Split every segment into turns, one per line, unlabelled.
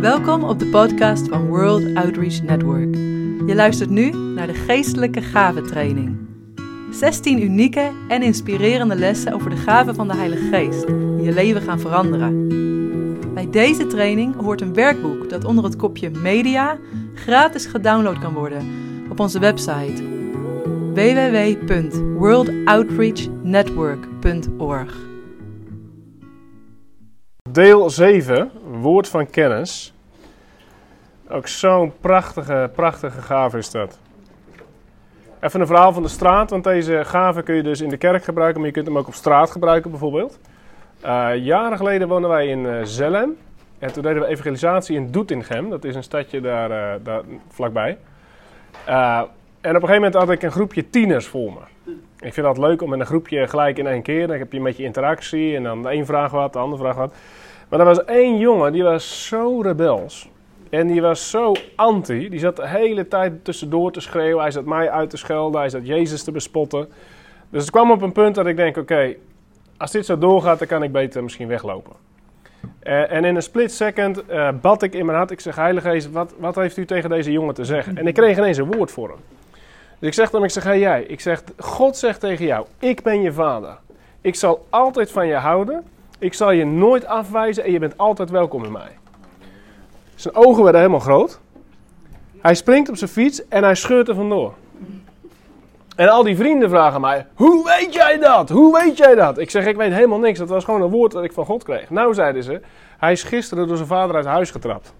Welkom op de podcast van World Outreach Network. Je luistert nu naar de Geestelijke Gaventraining. 16 unieke en inspirerende lessen over de gaven van de Heilige Geest die je leven gaan veranderen. Bij deze training hoort een werkboek dat onder het kopje Media gratis gedownload kan worden op onze website www.worldoutreachnetwork.org.
Deel 7, woord van kennis. Ook zo'n prachtige, prachtige gave is dat. Even een verhaal van de straat, want deze gave kun je dus in de kerk gebruiken, maar je kunt hem ook op straat gebruiken bijvoorbeeld. Uh, jaren geleden woonden wij in uh, Zellem. En toen deden we evangelisatie in Doetinchem. Dat is een stadje daar, uh, daar vlakbij. en op een gegeven moment had ik een groepje tieners voor me. Ik vind dat leuk om met een groepje gelijk in één keer. Dan heb je een beetje interactie en dan de een vraag wat, de ander vraag wat. Maar er was één jongen, die was zo rebels. En die was zo anti. Die zat de hele tijd tussendoor te schreeuwen. Hij zat mij uit te schelden. Hij zat Jezus te bespotten. Dus het kwam op een punt dat ik denk: oké, als dit zo doorgaat, dan kan ik beter misschien weglopen. Uh, en in een split second uh, bad ik in mijn hart. Ik zeg: Heilige Geest, wat, wat heeft u tegen deze jongen te zeggen? En ik kreeg ineens een woord voor hem. Dus ik zeg dan: Ik zeg, jij. Ik zeg: God zegt tegen jou: Ik ben je vader. Ik zal altijd van je houden. Ik zal je nooit afwijzen en je bent altijd welkom in mij. Zijn ogen werden helemaal groot. Hij springt op zijn fiets en hij scheurt er vandoor. En al die vrienden vragen mij: Hoe weet jij dat? Hoe weet jij dat? Ik zeg: Ik weet helemaal niks. Dat was gewoon een woord dat ik van God kreeg. Nou, zeiden ze: Hij is gisteren door zijn vader uit huis getrapt.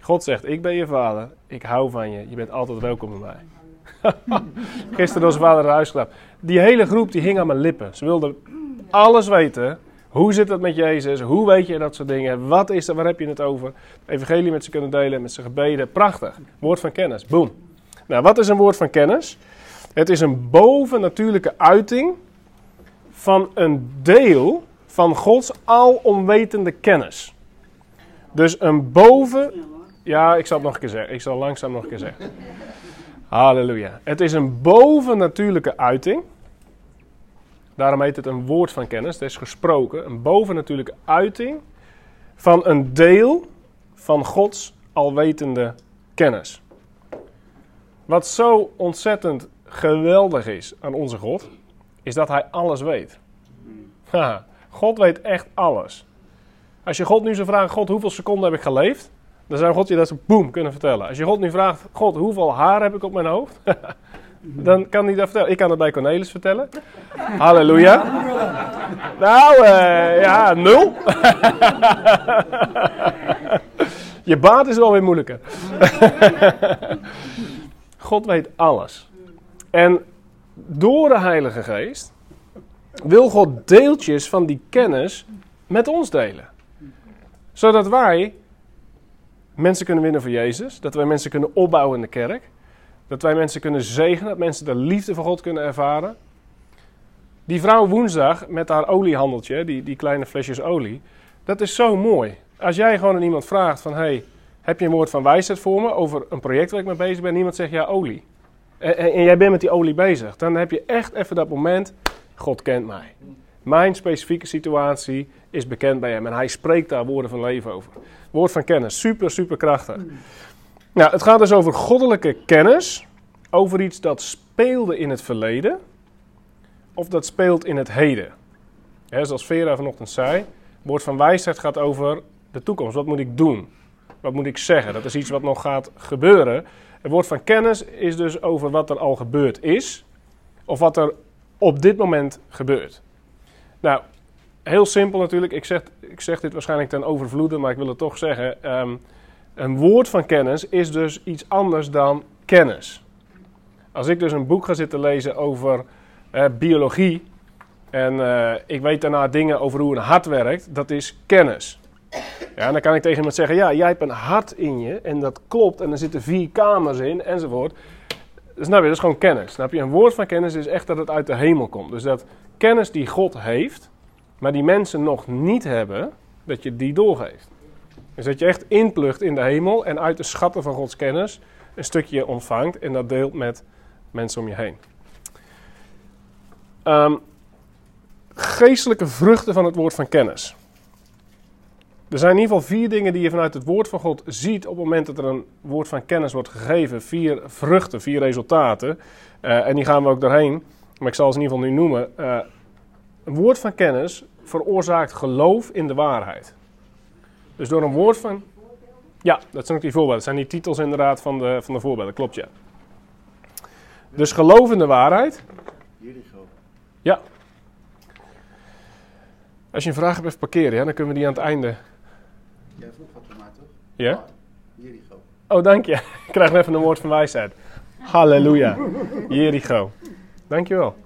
God zegt: Ik ben je vader. Ik hou van je. Je bent altijd welkom bij mij. gisteren door zijn vader uit huis getrapt. Die hele groep die hing aan mijn lippen. Ze wilden alles weten. Hoe zit het met Jezus? Hoe weet je dat soort dingen? Wat is er? Waar heb je het over? Evangelie met ze kunnen delen, met zijn gebeden. Prachtig. Woord van kennis. Boom. Nou, wat is een woord van kennis? Het is een bovennatuurlijke uiting van een deel van Gods alomwetende kennis. Dus een boven. Ja, ik zal het nog een keer zeggen. Ik zal langzaam nog een keer zeggen. Halleluja. Het is een bovennatuurlijke uiting Daarom heet het een woord van kennis. Het is gesproken, een bovennatuurlijke uiting van een deel van Gods alwetende kennis. Wat zo ontzettend geweldig is aan onze God, is dat Hij alles weet. God weet echt alles. Als je God nu zou vragen, God, hoeveel seconden heb ik geleefd? Dan zou God je dat zo boem kunnen vertellen. Als je God nu vraagt, God, hoeveel haar heb ik op mijn hoofd? Dan kan hij dat vertellen. Ik kan het bij Cornelis vertellen. Halleluja. Nou, uh, ja, nul. Je baat is wel weer moeilijker. God weet alles. En door de Heilige Geest wil God deeltjes van die kennis met ons delen. Zodat wij mensen kunnen winnen voor Jezus. Dat wij mensen kunnen opbouwen in de kerk. Dat wij mensen kunnen zegenen, dat mensen de liefde van God kunnen ervaren. Die vrouw woensdag met haar oliehandeltje, die, die kleine flesjes olie, dat is zo mooi. Als jij gewoon aan iemand vraagt van, hey, heb je een woord van wijsheid voor me over een project waar ik mee bezig ben? En iemand zegt, ja, olie. En, en, jij bent met die olie bezig. Dan heb je echt even dat moment, God kent mij. Mijn specifieke situatie is bekend bij hem en hij spreekt daar woorden van leven over. Woord van kennis, super, super krachtig. Nou, het gaat dus over goddelijke kennis, over iets dat speelde in het verleden of dat speelt in het heden. zoals Vera vanochtend zei, woord van wijsheid gaat over de toekomst. Wat moet ik doen? Wat moet ik zeggen? Dat is iets wat nog gaat gebeuren. Het woord van kennis is dus over wat er al gebeurd is, of wat er op dit moment gebeurt. Nou, heel simpel natuurlijk. Ik zeg, ik zeg dit waarschijnlijk ten overvloede, maar ik wil het toch zeggen. Um, een woord van kennis is dus iets anders dan kennis. Als ik dus een boek ga zitten lezen over eh, biologie en uh, ik weet daarna dingen over hoe een hart werkt, dat is kennis. Ja, en dan kan ik tegen iemand zeggen, ja, jij hebt een hart in je en dat klopt en er zitten vier kamers in enzovoort. Dus nou, dat is gewoon kennis. Snap je? Een woord van kennis is echt dat het uit de hemel komt. Dus dat kennis die God heeft, maar die mensen nog niet hebben, dat je die doorgeeft. Dus dat je echt inplucht in de hemel en uit de schatten van Gods kennis een stukje ontvangt en dat deelt met mensen om je heen. Um, geestelijke vruchten van het woord van kennis. Er zijn in ieder geval vier dingen die je vanuit het woord van God ziet op het moment dat er een woord van kennis wordt gegeven. Vier vruchten, vier resultaten. Uh, en die gaan we ook doorheen. Maar ik zal ze in ieder geval nu noemen. Uh, een woord van kennis veroorzaakt geloof in de waarheid. Dus door een woord van. Ja, dat zijn ook die voorbeelden. Dat zijn die titels inderdaad van de, van de voorbeelden, klopt ja. Dus geloof in de waarheid.
Jericho.
Ja. Als je een vraag hebt, even parkeren, ja, dan kunnen we die aan het einde.
Jij vroeg wat voor mij toch?
Ja?
Jericho.
Oh, dank je. Ik krijg even een woord van wijsheid. Halleluja. Jericho. Dankjewel.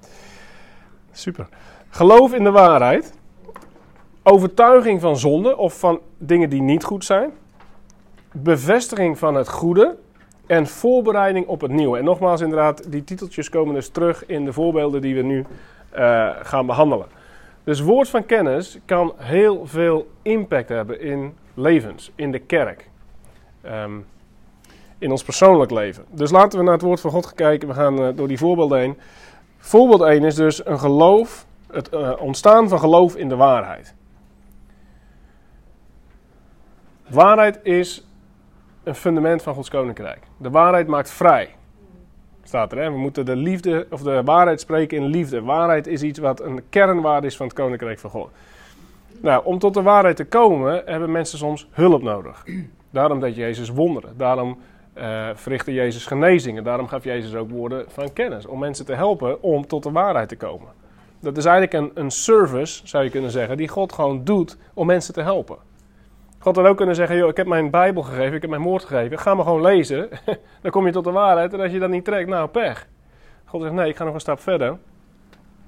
Super. Geloof in de waarheid. Overtuiging van zonde of van dingen die niet goed zijn. Bevestiging van het goede. En voorbereiding op het nieuwe. En nogmaals, inderdaad, die titeltjes komen dus terug in de voorbeelden die we nu uh, gaan behandelen. Dus woord van kennis kan heel veel impact hebben in levens, in de kerk. Um, in ons persoonlijk leven. Dus laten we naar het woord van God kijken. We gaan uh, door die voorbeelden heen. Voorbeeld 1 is dus een geloof, het uh, ontstaan van geloof in de waarheid. Waarheid is een fundament van Gods koninkrijk. De waarheid maakt vrij. Staat er, hè? We moeten de liefde of de waarheid spreken in liefde. Waarheid is iets wat een kernwaarde is van het koninkrijk van God. Nou, om tot de waarheid te komen hebben mensen soms hulp nodig. Daarom deed Jezus wonderen. Daarom uh, verrichtte Jezus genezingen. Daarom gaf Jezus ook woorden van kennis. Om mensen te helpen om tot de waarheid te komen. Dat is eigenlijk een, een service, zou je kunnen zeggen, die God gewoon doet om mensen te helpen. God had ook kunnen zeggen, joh, ik heb mijn Bijbel gegeven, ik heb mijn woord gegeven, ga maar gewoon lezen. dan kom je tot de waarheid en als je dat niet trekt, nou pech. God zegt, nee, ik ga nog een stap verder.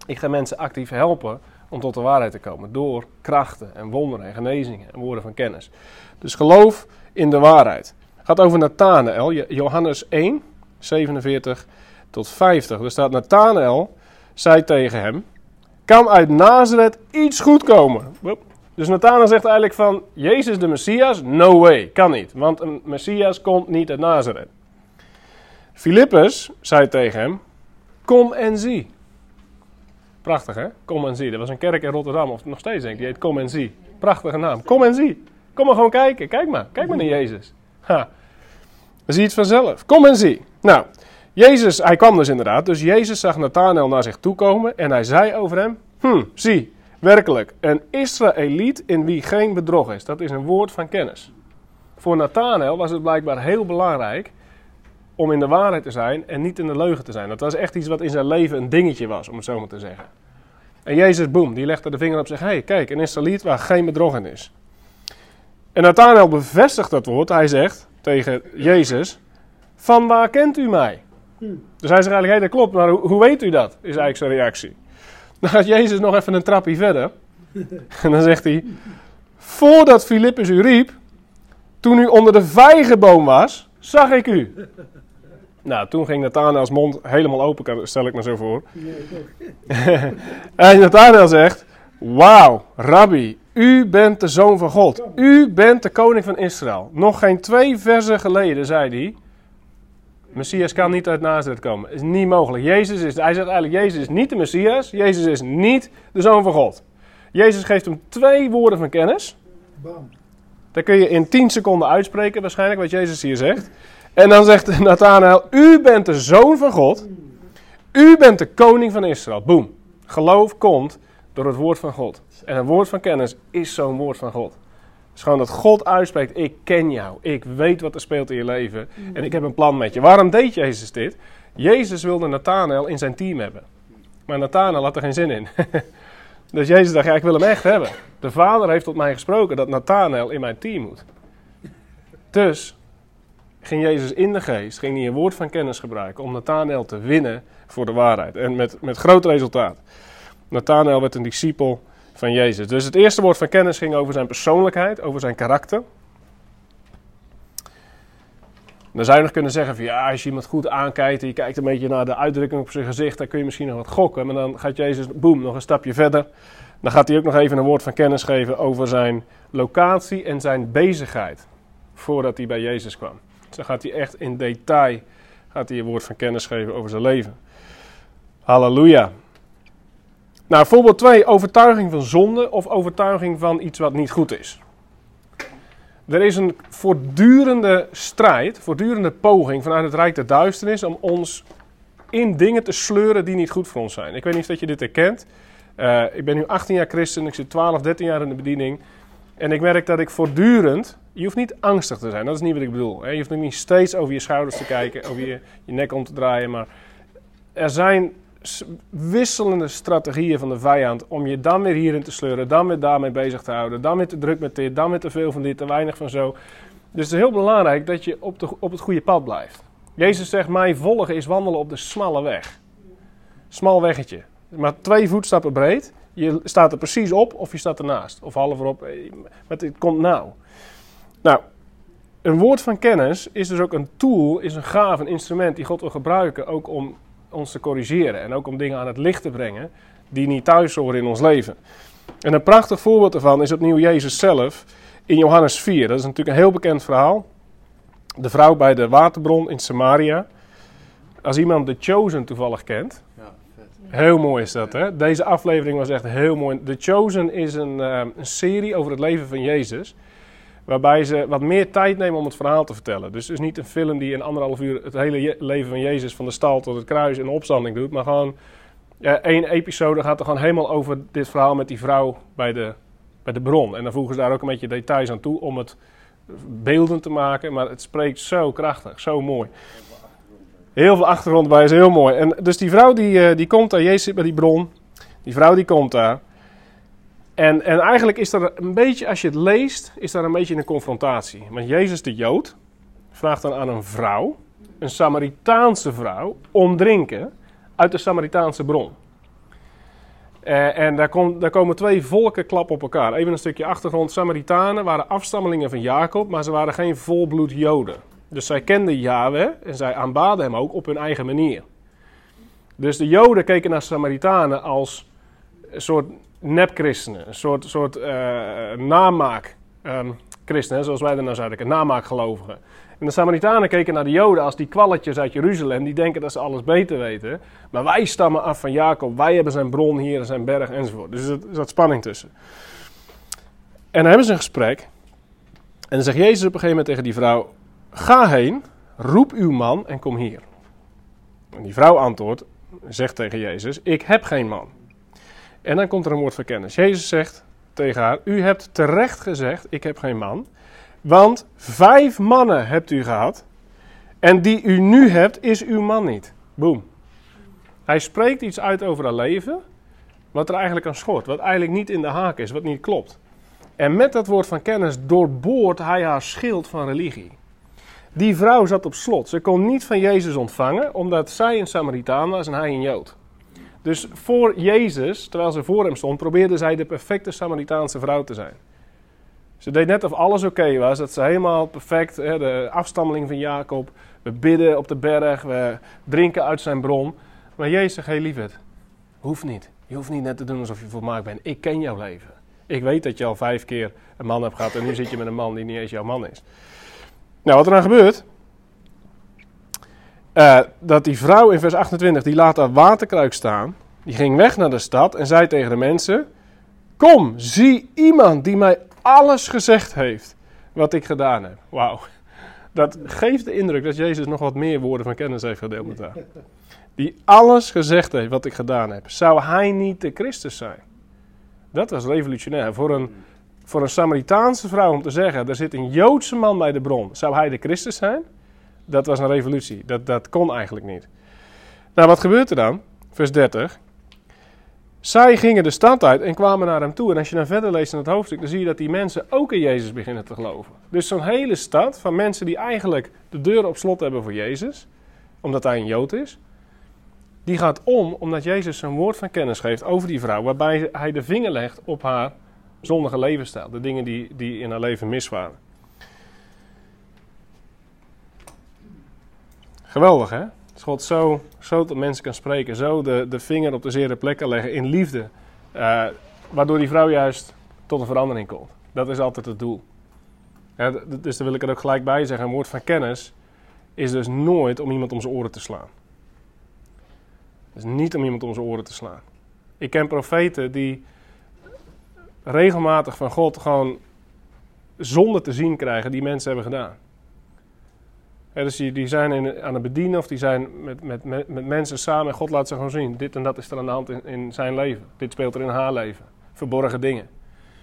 Ik ga mensen actief helpen om tot de waarheid te komen. Door krachten en wonderen en genezingen en woorden van kennis. Dus geloof in de waarheid. Het gaat over Nathanael, Johannes 1, 47 tot 50. Er staat Nathanael, zei tegen hem, kan uit Nazareth iets goed komen? Dus Nathanael zegt eigenlijk van, Jezus de Messias? No way, kan niet. Want een Messias komt niet uit Nazareth. Filippus zei tegen hem, kom en zie. Prachtig hè, kom en zie. Dat was een kerk in Rotterdam, of nog steeds denk ik, die heet Kom en zie. Prachtige naam, kom en zie. Kom maar gewoon kijken, kijk maar, kijk maar naar Jezus. Ha. Zie het vanzelf. Kom en zie. Nou, Jezus, hij kwam dus inderdaad. Dus Jezus zag Nathanael naar zich toe komen en hij zei over hem, hm, zie, Werkelijk, een Israëliet in wie geen bedrog is. Dat is een woord van kennis. Voor Nathanael was het blijkbaar heel belangrijk om in de waarheid te zijn en niet in de leugen te zijn. Dat was echt iets wat in zijn leven een dingetje was, om het zo maar te zeggen. En Jezus, boem, die legde de vinger op zich. Hé, hey, kijk, een Israëliet waar geen bedrog in is. En Nathanael bevestigt dat woord. Hij zegt tegen Jezus, van waar kent u mij? Dus hij zegt eigenlijk, hé, hey, dat klopt, maar hoe, hoe weet u dat? Is eigenlijk zijn reactie. Dan gaat Jezus nog even een trapje verder. En dan zegt hij: Voordat Filippus u riep, toen u onder de vijgenboom was, zag ik u. Nou, toen ging Nathanael's mond helemaal open, stel ik me zo voor. en Nathanael zegt: Wauw, Rabbi, u bent de zoon van God. U bent de koning van Israël. Nog geen twee versen geleden zei hij: Messias kan niet uit Nazareth komen. is niet mogelijk. Jezus is, hij zegt eigenlijk, Jezus is niet de Messias. Jezus is niet de Zoon van God. Jezus geeft hem twee woorden van kennis. Bam. Dat kun je in tien seconden uitspreken waarschijnlijk, wat Jezus hier zegt. En dan zegt Nathanael, u bent de Zoon van God. U bent de koning van Israël. Boom. Geloof komt door het woord van God. En een woord van kennis is zo'n woord van God is gewoon dat God uitspreekt: Ik ken jou. Ik weet wat er speelt in je leven. En ik heb een plan met je. Waarom deed Jezus dit? Jezus wilde Nathanael in zijn team hebben. Maar Nathanael had er geen zin in. dus Jezus dacht: ja, Ik wil hem echt hebben. De Vader heeft tot mij gesproken dat Nathanael in mijn team moet. Dus ging Jezus in de geest, ging hij een woord van kennis gebruiken om Nathanael te winnen voor de waarheid. En met, met groot resultaat. Nathanael werd een discipel van Jezus. Dus het eerste woord van kennis ging over zijn persoonlijkheid, over zijn karakter. Dan zou je nog kunnen zeggen van ja, als je iemand goed aankijkt en je kijkt een beetje naar de uitdrukking op zijn gezicht, dan kun je misschien nog wat gokken. Maar dan gaat Jezus, boem, nog een stapje verder. Dan gaat hij ook nog even een woord van kennis geven over zijn locatie en zijn bezigheid. Voordat hij bij Jezus kwam. Dus dan gaat hij echt in detail gaat hij een woord van kennis geven over zijn leven. Halleluja. Nou, voorbeeld 2, overtuiging van zonde of overtuiging van iets wat niet goed is. Er is een voortdurende strijd, voortdurende poging vanuit het Rijk der Duisternis om ons in dingen te sleuren die niet goed voor ons zijn. Ik weet niet of dat je dit herkent. Uh, ik ben nu 18 jaar christen, ik zit 12, 13 jaar in de bediening. En ik merk dat ik voortdurend, je hoeft niet angstig te zijn, dat is niet wat ik bedoel. Je hoeft niet steeds over je schouders te kijken, over je, je nek om te draaien. Maar er zijn wisselende strategieën van de vijand om je dan weer hierin te sleuren, dan weer daarmee bezig te houden, dan weer te druk met dit, dan weer te veel van dit, te weinig van zo. Dus het is heel belangrijk dat je op, de, op het goede pad blijft. Jezus zegt, mij volgen is wandelen op de smalle weg. Smal weggetje. Maar twee voetstappen breed. Je staat er precies op of je staat ernaast. Of half erop. Eh, maar het komt nauw. Nou, een woord van kennis is dus ook een tool, is een gaaf, een instrument die God wil gebruiken. Ook om ons te corrigeren. En ook om dingen aan het licht te brengen die niet thuis horen in ons leven. En een prachtig voorbeeld daarvan is opnieuw Jezus zelf in Johannes 4. Dat is natuurlijk een heel bekend verhaal. De vrouw bij de waterbron in Samaria. Als iemand The Chosen toevallig kent.
Ja, vet.
Heel mooi is dat, hè? Deze aflevering was echt heel mooi. The Chosen is een, eh, een serie over het leven van Jezus. Waarbij ze wat meer tijd nemen om het verhaal te vertellen. Dus het is niet een film die in anderhalf uur het hele leven van Jezus van de stal tot het kruis en de opstanding doet. Maar gewoon één episode gaat er gewoon helemaal over dit verhaal met die vrouw bij de, bij de bron. En dan voegen ze daar ook een beetje details aan toe om het beeldend te maken. Maar het spreekt zo krachtig, zo mooi. Heel veel achtergrond bij is heel mooi. En dus die vrouw die, eh, die komt daar, Jezus zit bij die bron. Die vrouw die komt daar. En, en eigenlijk is er een beetje, als je het leest, is daar een beetje een confrontatie. Want Jezus de Jood vraagt dan aan een vrouw, een Samaritaanse vrouw, om drinken uit de Samaritaanse bron. Eh, en daar, daar komen twee volken klap op elkaar. Even een stukje achtergrond. Samaritanen waren afstammelingen van Jacob, maar ze waren geen volbloed Joden. Dus zij kenden Yahweh en zij aanbaden hem ook op hun eigen manier. Dus de Joden keken naar Samaritanen als een soort nepchristenen, een soort, soort eh, namaak ehm, zoals wij er nou zouden namaakgelovigen. En de Samaritanen keken naar de Joden als die kwalletjes uit Jeruzalem, die denken dat ze alles beter weten. Maar wij stammen af van Jacob, wij hebben zijn bron hier, zijn berg enzovoort. Dus er zat spanning tussen. En dan hebben ze een gesprek. En dan zegt Jezus op een gegeven moment tegen die vrouw: Ga heen, roep uw man en kom hier. En die vrouw antwoordt, zegt tegen Jezus: Ik heb geen man. En dan komt er een woord van kennis. Jezus zegt tegen haar: U hebt terecht gezegd: Ik heb geen man. Want vijf mannen hebt u gehad. En die u nu hebt, is uw man niet. Boom. Hij spreekt iets uit over haar leven. Wat er eigenlijk aan schort. Wat eigenlijk niet in de haak is. Wat niet klopt. En met dat woord van kennis doorboort hij haar schild van religie. Die vrouw zat op slot. Ze kon niet van Jezus ontvangen, omdat zij een Samaritaan was en hij een Jood. Dus voor Jezus, terwijl ze voor hem stond, probeerde zij de perfecte Samaritaanse vrouw te zijn. Ze deed net of alles oké was, dat ze helemaal perfect, hè, de afstammeling van Jacob. We bidden op de berg, we drinken uit zijn bron. Maar Jezus zegt, hey, lieverd, hoeft niet. Je hoeft niet net te doen alsof je volmaakt bent. Ik ken jouw leven. Ik weet dat je al vijf keer een man hebt gehad en nu zit je met een man die niet eens jouw man is. Nou, wat er dan gebeurt, eh, dat die vrouw in vers 28, die laat haar waterkruik staan. Die ging weg naar de stad en zei tegen de mensen: Kom, zie iemand die mij alles gezegd heeft wat ik gedaan heb. Wauw. Dat geeft de indruk dat Jezus nog wat meer woorden van kennis heeft gedeeld met haar. Die alles gezegd heeft wat ik gedaan heb. Zou hij niet de Christus zijn? Dat was revolutionair. Voor een, voor een Samaritaanse vrouw om te zeggen: er zit een Joodse man bij de bron. Zou hij de Christus zijn? Dat was een revolutie. Dat, dat kon eigenlijk niet. Nou, wat gebeurt er dan? Vers 30. Zij gingen de stad uit en kwamen naar hem toe. En als je dan verder leest in het hoofdstuk, dan zie je dat die mensen ook in Jezus beginnen te geloven. Dus zo'n hele stad van mensen die eigenlijk de deuren op slot hebben voor Jezus, omdat hij een Jood is, die gaat om omdat Jezus een woord van kennis geeft over die vrouw, waarbij hij de vinger legt op haar zondige levensstijl, de dingen die, die in haar leven mis waren. Geweldig hè? Dat God zo, zo tot mensen kan spreken, zo de, de vinger op de zere plek kan leggen in liefde, eh, waardoor die vrouw juist tot een verandering komt. Dat is altijd het doel. Dus daar wil ik er ook gelijk bij zeggen, een woord van kennis is dus nooit om iemand om zijn oren te slaan. Is niet om iemand om zijn oren te slaan. Ik ken profeten die regelmatig van God gewoon zonde te zien krijgen die mensen hebben gedaan. Dus die, die zijn in, aan het bedienen of die zijn met, met, met, met mensen samen en God laat ze gewoon zien. Dit en dat is er aan de hand in, in zijn leven. Dit speelt er in haar leven. Verborgen dingen.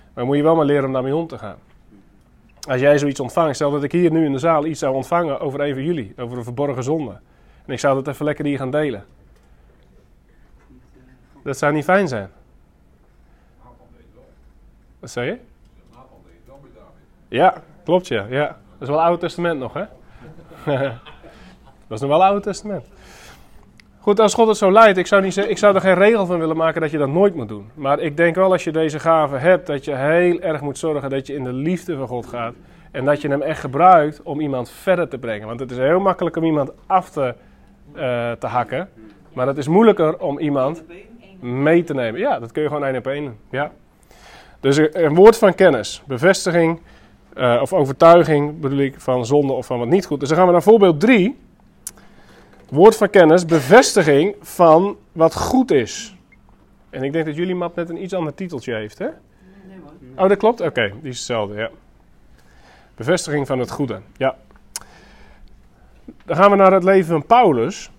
Maar dan moet je wel maar leren om daarmee om te gaan. Als jij zoiets ontvangt, stel dat ik hier nu in de zaal iets zou ontvangen over een van jullie, over een verborgen zonde. En ik zou dat even lekker hier gaan delen. Dat zou niet fijn zijn. Wat zei je? Ja, klopt ja. ja. Dat is wel Oude Testament nog, hè? dat is nog wel Oude Testament. Goed, als God het zo leidt, ik zou, niet ik zou er geen regel van willen maken dat je dat nooit moet doen. Maar ik denk wel als je deze gave hebt, dat je heel erg moet zorgen dat je in de liefde van God gaat. En dat je hem echt gebruikt om iemand verder te brengen. Want het is heel makkelijk om iemand af te, uh, te hakken. Maar het is moeilijker om iemand mee te nemen. Ja, dat kun je gewoon één op één. Ja. Dus een woord van kennis, bevestiging uh, of overtuiging bedoel ik van zonde of van wat niet goed. Dus dan gaan we naar voorbeeld 3. Woord van kennis, bevestiging van wat goed is. En ik denk dat jullie map net een iets ander titeltje heeft, hè? Nee, man. Oh, dat klopt? Oké, die is hetzelfde, ja. Bevestiging van het goede, ja. Dan gaan we naar het leven van Paulus.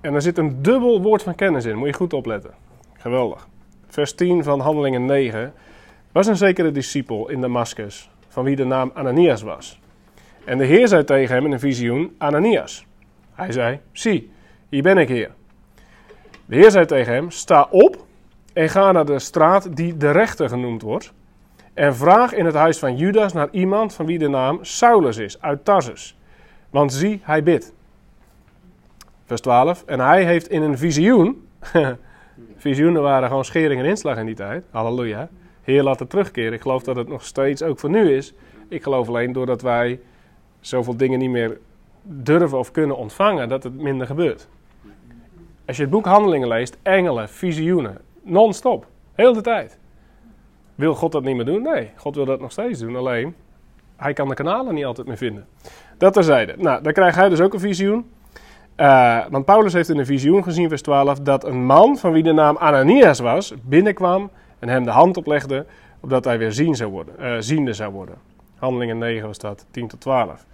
En er zit een dubbel woord van kennis in, moet je goed opletten. Geweldig. Vers 10 van Handelingen 9. Was een zekere discipel in Damascus, van wie de naam Ananias was. En de Heer zei tegen hem in een visioen: Ananias. Hij zei: Zie, hier ben ik, Heer. De Heer zei tegen hem: Sta op en ga naar de straat die de rechter genoemd wordt. En vraag in het huis van Judas naar iemand van wie de naam Saulus is, uit Tarsus. Want zie, hij bidt. Vers 12. En hij heeft in een visioen. visioenen waren gewoon schering en inslag in die tijd. Halleluja. Heer, laat het terugkeren. Ik geloof dat het nog steeds ook voor nu is. Ik geloof alleen doordat wij zoveel dingen niet meer durven of kunnen ontvangen, dat het minder gebeurt. Als je het boek Handelingen leest, engelen, visioenen, non-stop, heel de tijd. Wil God dat niet meer doen? Nee, God wil dat nog steeds doen. Alleen, hij kan de kanalen niet altijd meer vinden. Dat terzijde. Nou, dan krijgt hij dus ook een visioen. Uh, want Paulus heeft in een visioen gezien, vers 12, dat een man van wie de naam Ananias was, binnenkwam en hem de hand oplegde, opdat hij weer zien zou worden, uh, ziende zou worden. Handelingen 9 was dat, 10 tot 12.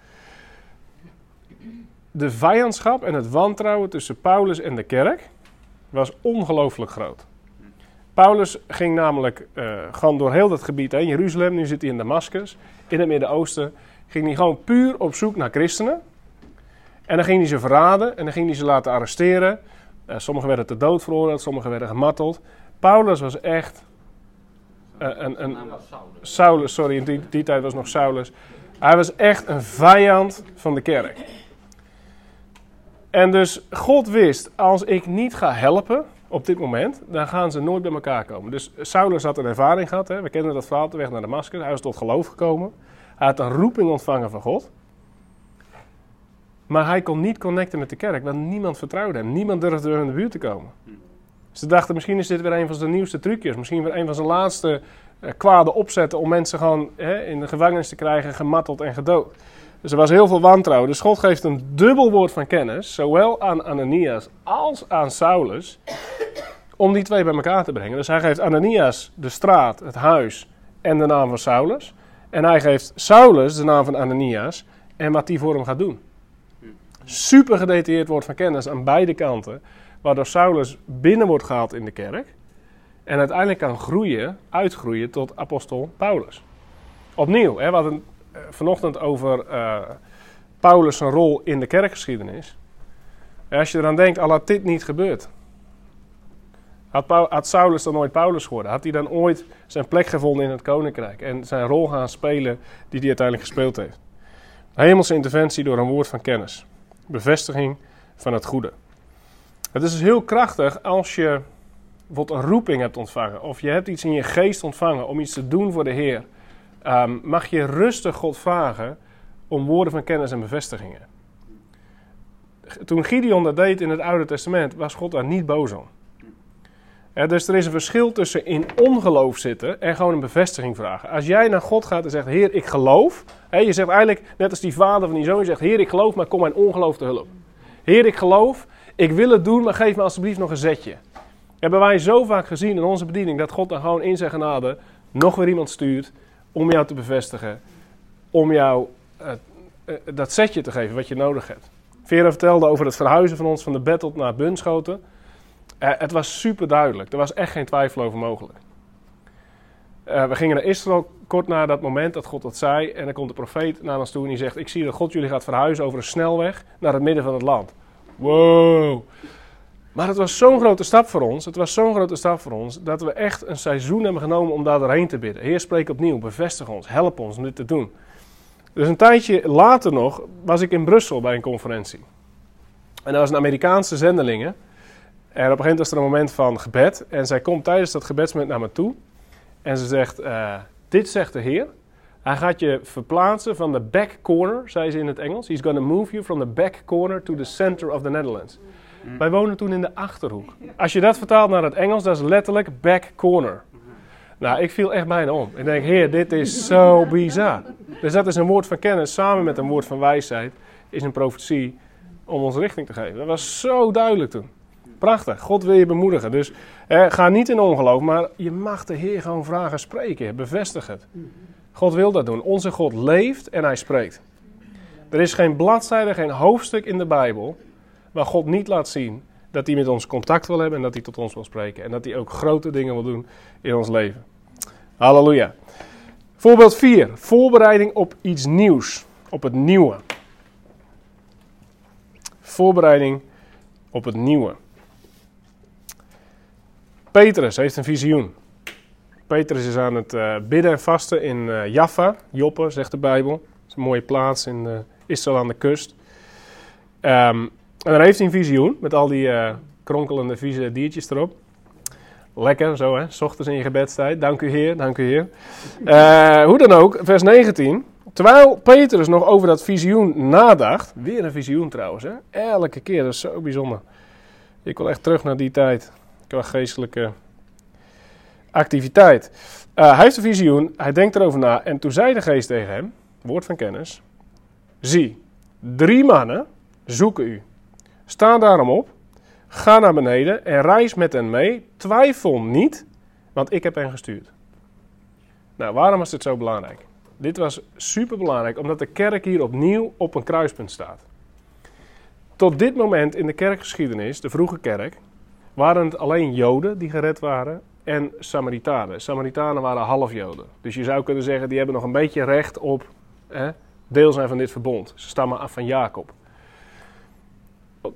De vijandschap en het wantrouwen tussen Paulus en de kerk was ongelooflijk groot. Paulus ging namelijk uh, gewoon door heel dat gebied heen, Jeruzalem, nu zit hij in Damascus, in het Midden-Oosten, ging hij gewoon puur op zoek naar christenen. En dan ging hij ze verraden en dan ging hij ze laten arresteren. Uh, sommigen werden ter dood veroordeeld, sommigen werden gemarteld. Paulus was echt een, een Saulus. Sorry, in die, die tijd was nog Saulus. Hij was echt een vijand van de kerk. En dus God wist, als ik niet ga helpen op dit moment, dan gaan ze nooit bij elkaar komen. Dus Saulus had een ervaring gehad. Hè? We kennen dat verhaal, de weg naar Damascus. Hij was tot geloof gekomen. Hij had een roeping ontvangen van God. Maar hij kon niet connecten met de kerk, want niemand vertrouwde hem. Niemand durfde in de buurt te komen. Ze dachten, misschien is dit weer een van zijn nieuwste trucjes. Misschien weer een van zijn laatste uh, kwade opzetten om mensen gewoon hè, in de gevangenis te krijgen, gemarteld en gedood. Dus er was heel veel wantrouwen. Dus God geeft een dubbel woord van kennis, zowel aan Ananias als aan Saulus, om die twee bij elkaar te brengen. Dus hij geeft Ananias de straat, het huis en de naam van Saulus. En hij geeft Saulus de naam van Ananias en wat die voor hem gaat doen. Super gedetailleerd woord van kennis aan beide kanten, waardoor Saulus binnen wordt gehaald in de kerk en uiteindelijk kan groeien, uitgroeien tot apostel Paulus. Opnieuw, hè, we hadden uh, vanochtend over uh, Paulus' rol in de kerkgeschiedenis. En als je eraan denkt, al had dit niet gebeurd. Had, had, Saulus dan ooit Paulus geworden? Had hij dan ooit zijn plek gevonden in het koninkrijk en zijn rol gaan spelen die hij uiteindelijk gespeeld heeft? Hemelse interventie door een woord van kennis. Bevestiging van het goede. Het is dus heel krachtig als je bijvoorbeeld een roeping hebt ontvangen. Of je hebt iets in je geest ontvangen om iets te doen voor de Heer. Um, mag je rustig God vragen om woorden van kennis en bevestigingen. Toen Gideon dat deed in het Oude Testament, was God daar niet boos om. Dus er is een verschil tussen in ongeloof zitten en gewoon een bevestiging vragen. Als jij naar God gaat en zegt: Heer, ik geloof. Je zegt eigenlijk, net als die vader van die zoon, je zegt: Heer, ik geloof, maar kom mijn ongeloof te hulp. Heer, ik geloof, ik wil het doen, maar geef me alsjeblieft nog een zetje. Hebben wij zo vaak gezien in onze bediening dat God dan gewoon in zijn genade nog weer iemand stuurt om jou te bevestigen, om jou eh, eh, dat setje te geven wat je nodig hebt. Vera vertelde over het verhuizen van ons van de Battle naar Bunschoten. Eh, het was super duidelijk. Er was echt geen twijfel over mogelijk. We gingen naar Israël kort na dat moment dat God dat zei. En dan komt de profeet naar ons toe en die zegt: Ik zie dat God jullie gaat verhuizen over een snelweg naar het midden van het land. Wow. Maar het was zo'n grote stap voor ons. Het was zo'n grote stap voor ons dat we echt een seizoen hebben genomen om daar doorheen te bidden. Heer, spreek opnieuw, bevestig ons, help ons om dit te doen. Dus een tijdje later nog was ik in Brussel bij een conferentie. En dat was een Amerikaanse zendelingen. En op een gegeven moment was er een moment van gebed. En zij komt tijdens dat gebedsmoment naar me toe. En ze zegt, eh, dit zegt de Heer. Hij gaat je verplaatsen van de back corner, zei ze in het Engels. He's going to move you from the back corner to the center of the Netherlands. Wij wonen toen in de Achterhoek. Als je dat vertaalt naar het Engels, dat is letterlijk back corner. Nou, ik viel echt bijna om. Ik denk, heer, dit is zo bizar. Dus dat is een woord van kennis samen met een woord van wijsheid. Is een profetie om ons richting te geven. Dat was zo duidelijk toen. Prachtig. God wil je bemoedigen. Dus eh, ga niet in ongeloof, maar je mag de Heer gewoon vragen spreken. Bevestig het. God wil dat doen. Onze God leeft en hij spreekt. Er is geen bladzijde, geen hoofdstuk in de Bijbel waar God niet laat zien dat hij met ons contact wil hebben en dat hij tot ons wil spreken. En dat hij ook grote dingen wil doen in ons leven. Halleluja. Voorbeeld 4. Voorbereiding op iets nieuws. Op het nieuwe. Voorbereiding op het nieuwe. Petrus heeft een visioen. Petrus is aan het uh, bidden en vasten in uh, Jaffa, Joppe, zegt de Bijbel. Dat is een mooie plaats in uh, Israël aan de kust. Um, en dan heeft hij een visioen met al die kronkelende vieze diertjes erop. Lekker zo hè, s ochtends in je gebedstijd. Dank u Heer, dank u Heer. hoe dan ook, vers 19. Terwijl Petrus nog over dat visioen nadacht. Weer een visioen trouwens hè. Elke keer, dat is zo bijzonder. Ik wil echt terug naar die tijd. Qua geestelijke activiteit. Uh, hij heeft een visioen, hij denkt erover na. En toen zei de geest tegen hem, woord van kennis. Zie, drie mannen zoeken u. Sta daarom op, ga naar beneden en reis met hen mee. Twijfel niet, want ik heb hen gestuurd. Nou, waarom was dit zo belangrijk? Dit was super belangrijk, omdat de kerk hier opnieuw op een kruispunt staat. Tot dit moment in de kerkgeschiedenis, de vroege kerk, waren het alleen Joden die gered waren en Samaritanen. Samaritanen waren half Joden. Dus je zou kunnen zeggen, die hebben nog een beetje recht op hè, deel zijn van dit verbond. Ze stammen af van Jacob.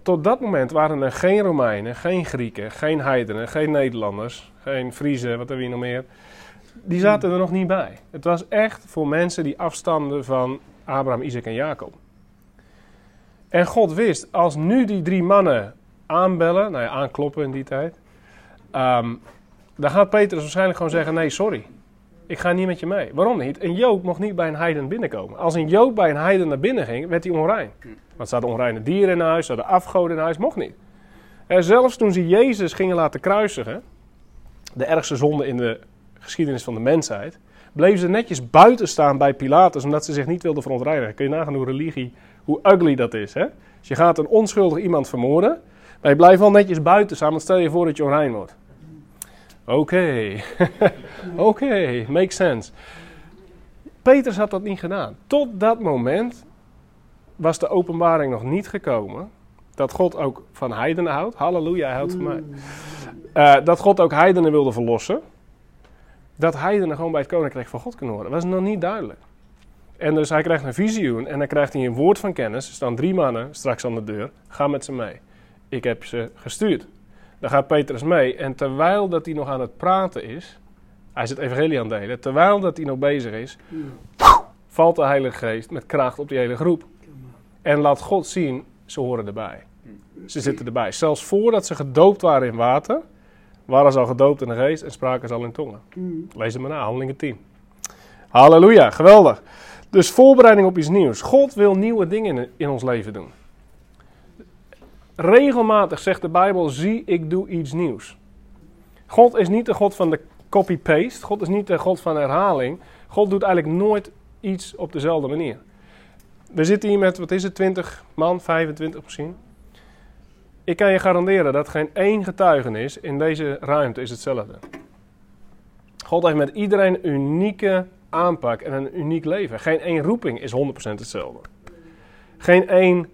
Tot dat moment waren er geen Romeinen, geen Grieken, geen Heidenen, geen Nederlanders, geen Friezen, wat hebben we hier nog meer. Die zaten er nog niet bij. Het was echt voor mensen die afstamden van Abraham, Isaac en Jacob. En God wist, als nu die drie mannen aanbellen, nou ja, aankloppen in die tijd, um, dan gaat Petrus waarschijnlijk gewoon zeggen: Nee, sorry. Ik ga niet met je mee. Waarom niet? Een Jood mocht niet bij een heiden binnenkomen. Als een Jood bij een heiden naar binnen ging, werd hij onrein. Want ze hadden onreine dieren in huis, ze hadden afgoden in huis, mocht niet. En zelfs toen ze Jezus gingen laten kruisigen, de ergste zonde in de geschiedenis van de mensheid, bleven ze netjes buiten staan bij Pilatus, omdat ze zich niet wilden verontreinigen. Kun je nagaan hoe religie, hoe ugly dat is. Hè? Dus je gaat een onschuldig iemand vermoorden, maar je blijft wel netjes buiten staan, want stel je voor dat je onrein wordt. Oké, oké, makes sense. Petrus had dat niet gedaan. Tot dat moment was de openbaring nog niet gekomen. Dat God ook van heidenen houdt. Halleluja, hij houdt van mij. Uh, dat God ook heidenen wilde verlossen. Dat heidenen gewoon bij het koninkrijk van God kunnen horen. Was nog niet duidelijk. En dus hij krijgt een visioen en dan krijgt hij een woord van kennis. Er staan drie mannen straks aan de deur. Ga met ze mee. Ik heb ze gestuurd. Dan gaat Petrus mee. En terwijl dat hij nog aan het praten is, hij is het evangelie aan het delen, terwijl dat hij nog bezig is, valt de Heilige Geest met kracht op die hele groep. En laat God zien, ze horen erbij. Ze zitten erbij. Zelfs voordat ze gedoopt waren in water, waren ze al gedoopt in de geest en spraken ze al in tongen. Lees het maar na, handelingen 10. Halleluja, geweldig. Dus voorbereiding op iets nieuws. God wil nieuwe dingen in ons leven doen. Regelmatig zegt de Bijbel: zie, ik doe iets nieuws. God is niet de God van de copy-paste. God is niet de God van herhaling. God doet eigenlijk nooit iets op dezelfde manier. We zitten hier met, wat is het, 20 man, 25 misschien. Ik kan je garanderen dat geen één getuigenis in deze ruimte is hetzelfde. God heeft met iedereen unieke aanpak en een uniek leven. Geen één roeping is 100% hetzelfde. Geen één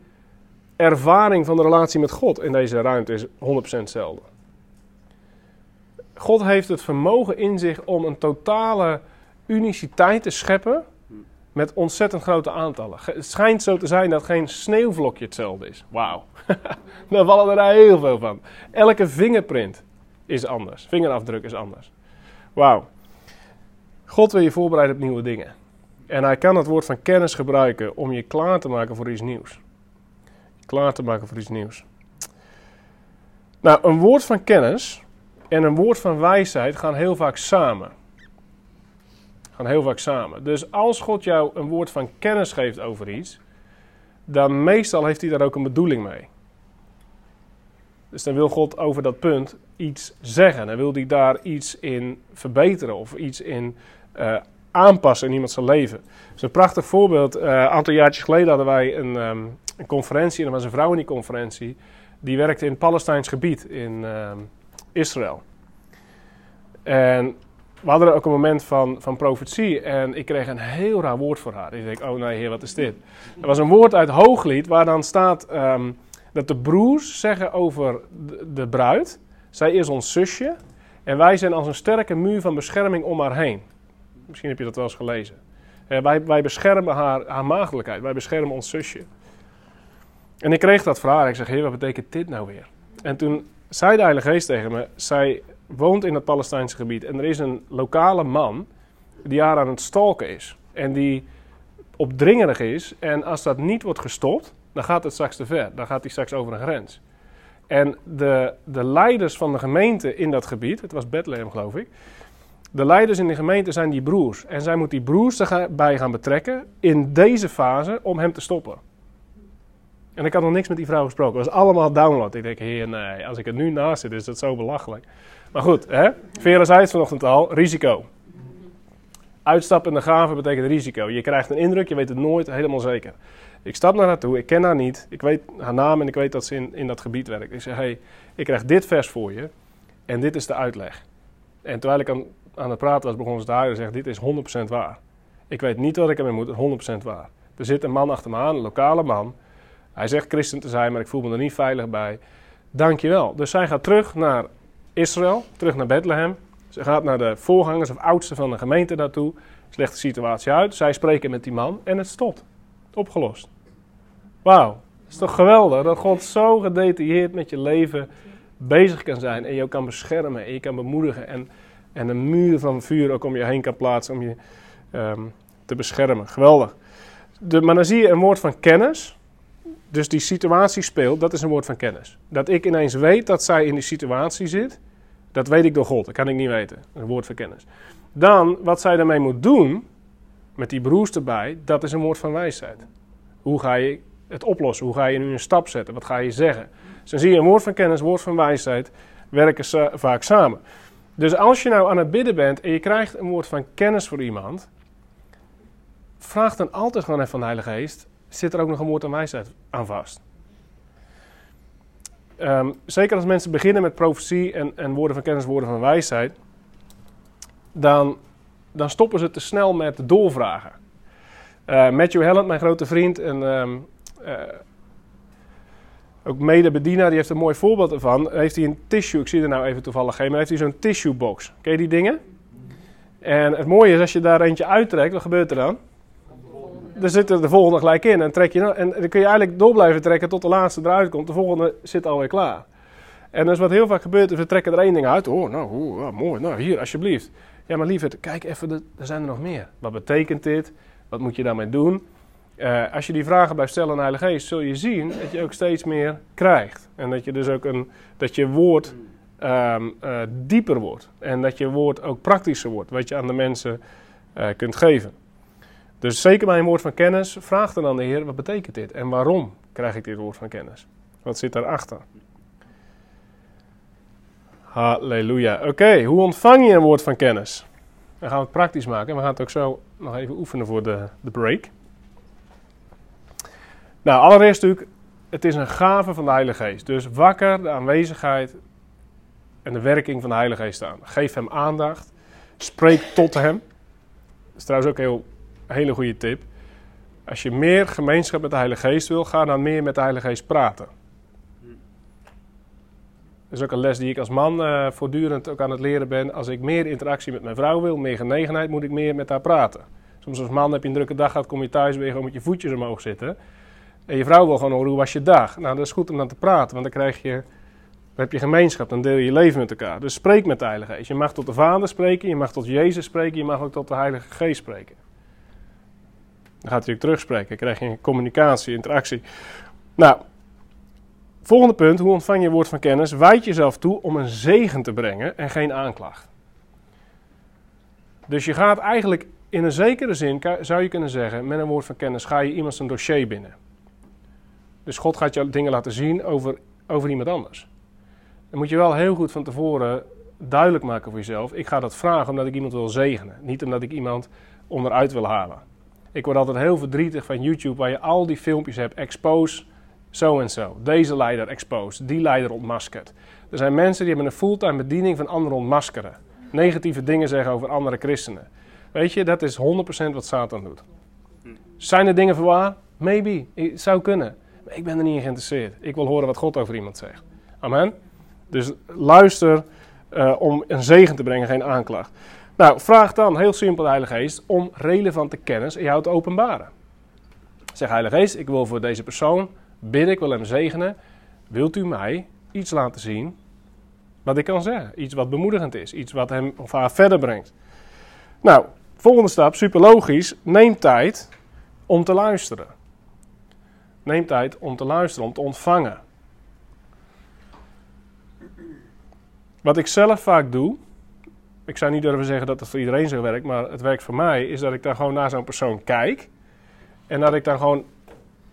ervaring van de relatie met God in deze ruimte is 100% hetzelfde. God heeft het vermogen in zich om een totale uniciteit te scheppen met ontzettend grote aantallen. Het schijnt zo te zijn dat geen sneeuwvlokje hetzelfde is. Wauw. Daar vallen er heel veel van. Elke vingerprint is anders. Vingerafdruk is anders. Wauw. God wil je voorbereiden op nieuwe dingen. En hij kan het woord van kennis gebruiken om je klaar te maken voor iets nieuws. Klaar te maken voor iets nieuws. Nou, een woord van kennis en een woord van wijsheid gaan heel vaak samen. Gaan heel vaak samen. Dus als God jou een woord van kennis geeft over iets, dan meestal heeft hij daar ook een bedoeling mee. Dus dan wil God over dat punt iets zeggen. Dan wil hij daar iets in verbeteren of iets in eh, aanpassen in iemand zijn leven. Is een prachtig voorbeeld. Eh, een aantal jaartjes geleden hadden wij een, ehm, een conferentie. En er was een vrouw in die conferentie. Die werkte in het Palestijns gebied in ehm, Israël. En we hadden ook een moment van, van profetie. En ik kreeg een heel raar woord voor haar. Ik denk, oh nee, heer, wat is dit? Er was een woord uit Hooglied waar dan staat ehm, dat de broers zeggen over de bruid. Zij is ons zusje. En wij zijn als een sterke muur van bescherming om haar heen. Misschien heb je dat wel eens gelezen. Eh, wij, wij beschermen haar, haar maagdelijkheid. Wij beschermen ons zusje. En ik kreeg dat vraag. Ik zeg, wat betekent dit nou weer? En toen zei de Heilige Geest tegen me... Zij woont in het Palestijnse gebied. En er is een lokale man die haar aan het stalken is. En die opdringerig is. En als dat niet wordt gestopt, dan gaat het straks te ver. Dan gaat hij straks over een grens. En de, de leiders van de gemeente in dat gebied... Het was Bethlehem, geloof ik... De leiders in de gemeente zijn die broers. En zij moet die broers erbij gaan betrekken in deze fase om hem te stoppen. En ik had nog niks met die vrouw gesproken. Het was allemaal download. Ik denk, heer, nee, als ik er nu naast zit, is dat zo belachelijk. Maar goed, hè? Vera zei het vanochtend al, risico. Uitstappen in de gave betekent risico. Je krijgt een indruk, je weet het nooit helemaal zeker. Ik stap naar haar toe, ik ken haar niet. Ik weet haar naam en ik weet dat ze in, in dat gebied werkt. Ik zeg, hey, ik krijg dit vers voor je en dit is de uitleg. En terwijl ik aan, aan het praten was, begon ze te huilen en zegt, dit is 100% waar. Ik weet niet wat ik ermee moet, 100% waar. Er zit een man achter me aan, een lokale man. Hij zegt christen te zijn, maar ik voel me er niet veilig bij. Dankjewel. Dus zij gaat terug naar Israël, terug naar Bethlehem. Ze gaat naar de voorgangers of oudsten van de gemeente daartoe. Ze de situatie uit. Zij spreken met die man en het stopt. Opgelost. Wauw. Het is toch geweldig dat God zo gedetailleerd met je leven bezig kan zijn. En je ook kan beschermen en je kan bemoedigen. En, en een muur van vuur ook om je heen kan plaatsen om je ehm, te beschermen. Geweldig. De, maar dan zie je een woord van kennis. Dus die situatie speelt, dat is een woord van kennis. Dat ik ineens weet dat zij in die situatie zit, dat weet ik door God. Dat kan ik niet weten. Een woord van kennis. Dan, wat zij daarmee moet doen, met die broers erbij, dat is een woord van wijsheid. Hoe ga je het oplossen? Hoe ga je nu een stap zetten? Wat ga je zeggen? Dus dan zie je een woord van kennis, woord van wijsheid, werken ze vaak samen. Dus als je nou aan het bidden bent en je krijgt een woord van kennis voor iemand, vraag dan altijd gewoon even van de Heilige Geest, zit er ook nog een woord van wijsheid aan vast? Um, zeker als mensen beginnen met profetie en, en, woorden van kennis, woorden van wijsheid, dan, dan stoppen ze te snel met doorvragen. Uh, Matthew Helland, mijn grote vriend en um, uh, ook mede-bedienaar, die heeft een mooi voorbeeld ervan. Heeft hij een tissue, ik zie er nou even toevallig geen, maar heeft hij zo'n tissue box. Ken je die dingen? En het mooie is, als je daar eentje uittrekt, wat gebeurt er dan? Er zit er de volgende gelijk in. En, trek je, en dan kun je eigenlijk door blijven trekken tot de laatste eruit komt. De volgende zit alweer klaar. En dus wat heel vaak gebeurt, is we trekken er één ding uit. Oh, nou, mooi. Nou, hier, alsjeblieft. Ja, maar lieverd, kijk even, er zijn er nog meer. Wat betekent dit? Wat moet je daarmee doen? Uh, als je die vragen blijft stellen aan Heilige Geest, zul je zien dat je ook steeds meer krijgt. En dat je dus ook een, dat je woord um, uh, dieper wordt. En dat je woord ook praktischer wordt, wat je aan de mensen uh, kunt geven. Dus zeker bij een woord van kennis, vraag dan aan de Heer, wat betekent dit? En waarom krijg ik dit woord van kennis? Wat zit daarachter? Halleluja. Oké, hoe ontvang je een woord van kennis? Dan gaan we het praktisch maken. En we gaan het ook zo nog even oefenen voor de, de break. Nou, allereerst natuurlijk, het is een gave van de Heilige Geest. Dus wakker de aanwezigheid en de werking van de Heilige Geest aan. Geef hem aandacht. Spreek tot hem. is trouwens ook een heel, hele goede tip. Als je meer gemeenschap met de Heilige Geest wil, ga dan meer met de Heilige Geest praten. Dat is ook een les die ik als man eh, voortdurend ook aan het leren ben. Als ik meer interactie met mijn vrouw wil, meer genegenheid, moet ik meer met haar praten. Soms als man heb je een drukke dag gehad, kom je thuis weer gewoon met je voetjes omhoog zitten. En je vrouw wil gewoon horen, hoe was je dag? Nou, dat is goed om dan te praten, want dan krijg je, dan heb je gemeenschap, dan deel je je leven met elkaar. Dus spreek met de Heilige Geest. Je mag tot de Vader spreken, je mag tot Jezus spreken, je mag ook tot de Heilige Geest spreken. Dan gaat hij ook terugspreken, dan krijg je communicatie, interactie. Nou, volgende punt, hoe ontvang je woord van kennis? Wijd jezelf toe om een zegen te brengen en geen aanklacht. Dus je gaat eigenlijk in een zekere zin, zou je kunnen zeggen, met een woord van kennis ga je iemand zijn dossier binnen. Dus God gaat je dingen laten zien over, over iemand anders. Dan moet je wel heel goed van tevoren duidelijk maken voor jezelf. Ik ga dat vragen omdat ik iemand wil zegenen. Niet omdat ik iemand onderuit wil halen. Ik word altijd heel verdrietig van YouTube waar je al die filmpjes hebt. Expose zo en zo. Deze leider exposed. Die leider ontmaskerd. Er zijn mensen die hebben een fulltime bediening van anderen ontmaskeren. Negatieve dingen zeggen over andere christenen. Weet je, dat is 100% wat Satan doet. Zijn er dingen voor waar? Maybe. Het zou kunnen. Ik ben er niet in geïnteresseerd. Ik wil horen wat God over iemand zegt. Amen. Dus luister uh, om een zegen te brengen, geen aanklacht. Nou, vraag dan heel simpel de Heilige Geest om relevante kennis in jou te openbaren. Zeg Heilige Geest, ik wil voor deze persoon bidden, ik wil hem zegenen. Wilt u mij iets laten zien wat ik kan zeggen? Iets wat bemoedigend is, iets wat hem of haar verder brengt. Nou, volgende stap, super logisch. Neem tijd om te luisteren. Neem tijd om te luisteren, om te ontvangen. Wat ik zelf vaak doe, ik zou niet durven zeggen dat het voor iedereen zo werkt, maar het werkt voor mij, is dat ik dan gewoon naar zo'n persoon kijk. En dat ik dan gewoon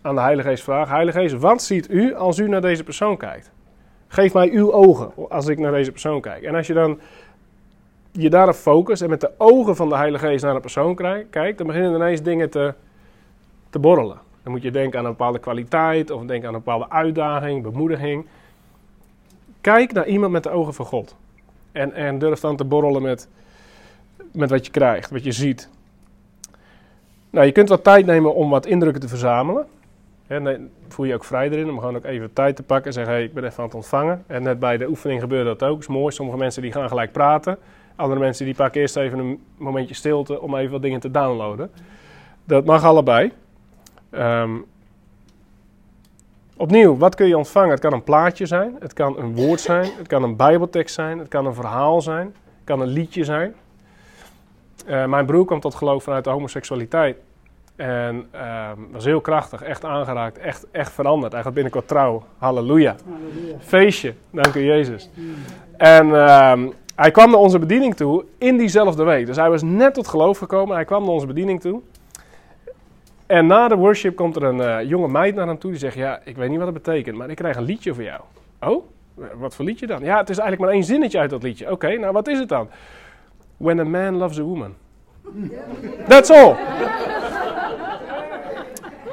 aan de Heilige Geest vraag: Heilige Geest, wat ziet u als u naar deze persoon kijkt? Geef mij uw ogen als ik naar deze persoon kijk. En als je dan je daarop focust en met de ogen van de Heilige Geest naar een persoon kijkt, dan beginnen ineens dingen te, te borrelen. Dan moet je denken aan een bepaalde kwaliteit of denken aan een bepaalde uitdaging, bemoediging. Kijk naar iemand met de ogen van God. En, en durf dan te borrelen met, met wat je krijgt, wat je ziet. Nou, je kunt wat tijd nemen om wat indrukken te verzamelen. En dan voel je ook vrij erin om gewoon ook even tijd te pakken en zeggen: hey, ik ben even aan het ontvangen. En net bij de oefening gebeurde dat ook. Dat is mooi. Sommige mensen die gaan gelijk praten. Andere mensen die pakken eerst even een momentje stilte om even wat dingen te downloaden. Dat mag allebei. Um, opnieuw, wat kun je ontvangen? Het kan een plaatje zijn, het kan een woord zijn, het kan een bijbeltekst zijn, het kan een verhaal zijn, het kan een liedje zijn. Uh, mijn broer kwam tot geloof vanuit de homoseksualiteit. En uh, was heel krachtig, echt aangeraakt, echt, echt veranderd. Hij gaat binnenkort trouw. Halleluja. Halleluja. Feestje, dank u Jezus. En uh, hij kwam naar onze bediening toe in diezelfde week. Dus hij was net tot geloof gekomen. Hij kwam naar onze bediening toe. En na de worship komt er een uh, jonge meid naar hem toe die zegt: Ja, ik weet niet wat het betekent, maar ik krijg een liedje voor jou. Oh, wat voor liedje dan? Ja, het is eigenlijk maar één zinnetje uit dat liedje. Oké, nou wat is het dan? When a man loves a woman. That's all.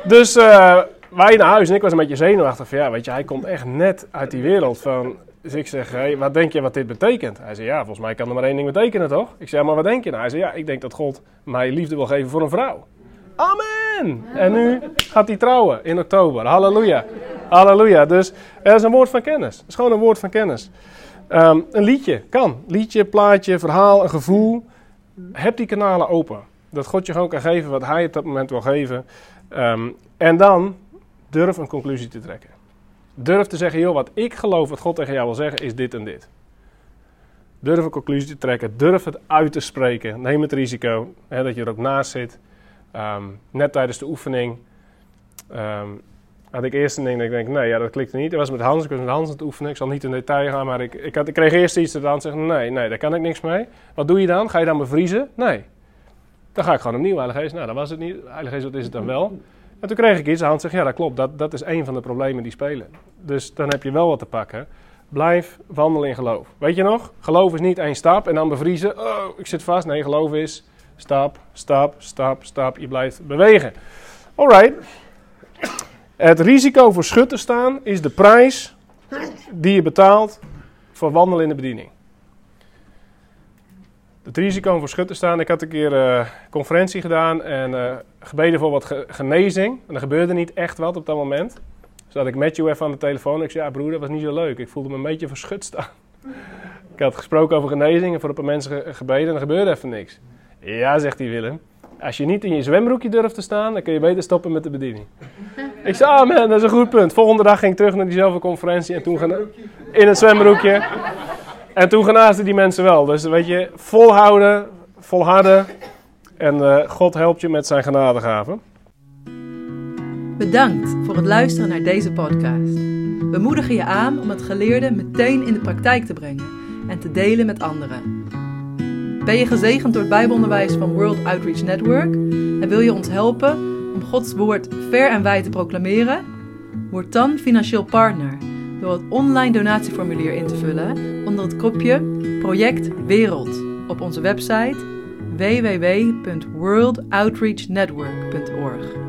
dus uh, wij naar huis en ik was een beetje zenuwachtig ja, weet je, hij komt echt net uit die wereld van. Dus ik zeg, hey, wat denk je wat dit betekent? Hij zei, ja, volgens mij kan er maar één ding betekenen, toch? Ik zei, maar wat denk je nou? Hij zei, ja, ik denk dat God mij liefde wil geven voor een vrouw. Amen! En nu gaat hij trouwen in oktober. Halleluja. Halleluja. Dus er is een woord van kennis. Het is gewoon een woord van kennis. Um, een liedje kan. Liedje, plaatje, verhaal, een gevoel. Heb die kanalen open. Dat God je gewoon kan geven wat hij op dat moment wil geven. Um, en dan durf een conclusie te trekken. Durf te zeggen, joh, wat ik geloof wat God tegen jou wil zeggen, is dit en dit. Durf een conclusie te trekken. Durf het uit te spreken. Neem het risico hè, dat je er ook naast zit. Um, net tijdens de oefening um, had ik eerst een ding dat ik denk, nee, ja, dat klikte niet. Dat was met Hans, ik was met Hans aan het oefenen. Ik zal niet in detail gaan, maar ik, ik, had, ik kreeg eerst iets te dan zeggen, nee, nee, daar kan ik niks mee. Wat doe je dan? Ga je dan bevriezen? Nee. Dan ga ik gewoon opnieuw, Heilige Geest. Nou, dat was het niet. Heilige wat is het dan wel? En toen kreeg ik iets. Hans zegt, ja, dat klopt. Dat, dat is een van de problemen die spelen. Dus dan heb je wel wat te pakken. Blijf wandelen in geloof. Weet je nog? Geloof is niet één stap en dan bevriezen. Oh, ik zit vast. Nee, geloof is stap, stap, stap, stap. Je blijft bewegen. Alright. Het risico voor schut te staan is de prijs die je betaalt voor wandelen in de bediening. het risico voor schut te staan. Ik had een keer een conferentie gedaan en eh, gebeden voor wat ge- genezing. En er gebeurde niet echt wat op dat moment. Dus had ik Matthew even aan de telefoon. Ik zei, ja broer, dat was niet zo leuk. Ik voelde me een beetje verschut staan. ik had gesproken over genezing en voor een paar mensen ge- gebeden en er gebeurde even niks. Ja, zegt hij Willem. Als je niet in je zwembroekje durft te staan, dan kun je beter stoppen met de bediening. ik zei, ah man, dat is een goed punt. Volgende dag ging ik terug naar diezelfde conferentie en toen in het zwembroekje. En toen genaasden die mensen wel. Dus weet je, volhouden, volharden. En eh, God helpt je met zijn genadegaven.
Bedankt voor het luisteren naar deze podcast. We moedigen je aan om het geleerde meteen in de praktijk te brengen en te delen met anderen. Ben je gezegend door het Bijbelonderwijs van World Outreach Network en wil je ons helpen om Gods woord ver en wijd te proclameren? Word dan financieel partner door het online donatieformulier in te vullen onder het kopje Project Wereld op onze website www.worldoutreachnetwork.org.